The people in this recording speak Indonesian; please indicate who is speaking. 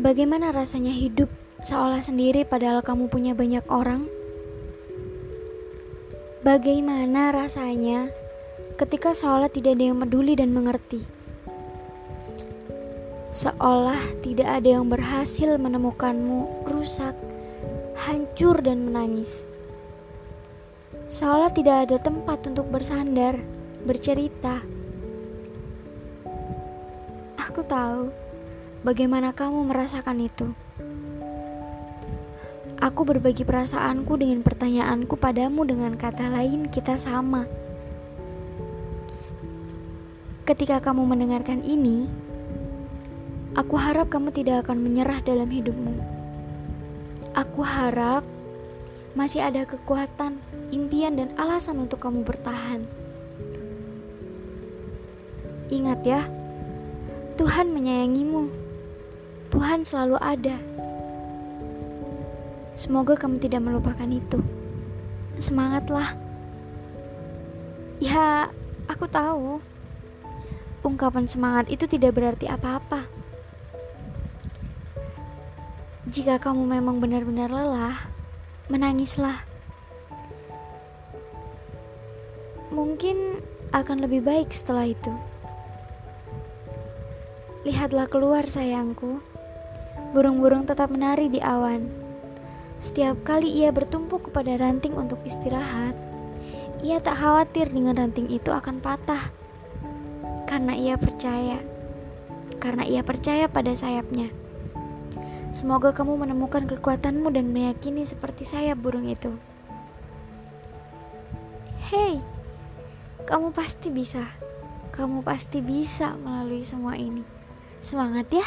Speaker 1: Bagaimana rasanya hidup seolah sendiri padahal kamu punya banyak orang? Bagaimana rasanya ketika seolah tidak ada yang peduli dan mengerti? Seolah tidak ada yang berhasil menemukanmu rusak, hancur, dan menangis. Seolah tidak ada tempat untuk bersandar, bercerita. Aku tahu bagaimana kamu merasakan itu. Aku berbagi perasaanku dengan pertanyaanku padamu dengan kata lain kita sama. Ketika kamu mendengarkan ini, Aku harap kamu tidak akan menyerah dalam hidupmu. Aku harap masih ada kekuatan, impian, dan alasan untuk kamu bertahan. Ingat ya, Tuhan menyayangimu. Tuhan selalu ada. Semoga kamu tidak melupakan itu. Semangatlah. Ya, aku tahu. Ungkapan semangat itu tidak berarti apa-apa. Jika kamu memang benar-benar lelah, menangislah. Mungkin akan lebih baik setelah itu. Lihatlah keluar, sayangku. Burung-burung tetap menari di awan. Setiap kali ia bertumpu kepada ranting untuk istirahat, ia tak khawatir dengan ranting itu akan patah. Karena ia percaya. Karena ia percaya pada sayapnya. Semoga kamu menemukan kekuatanmu dan meyakini seperti saya burung itu. Hei, kamu pasti bisa. Kamu pasti bisa melalui semua ini. Semangat ya!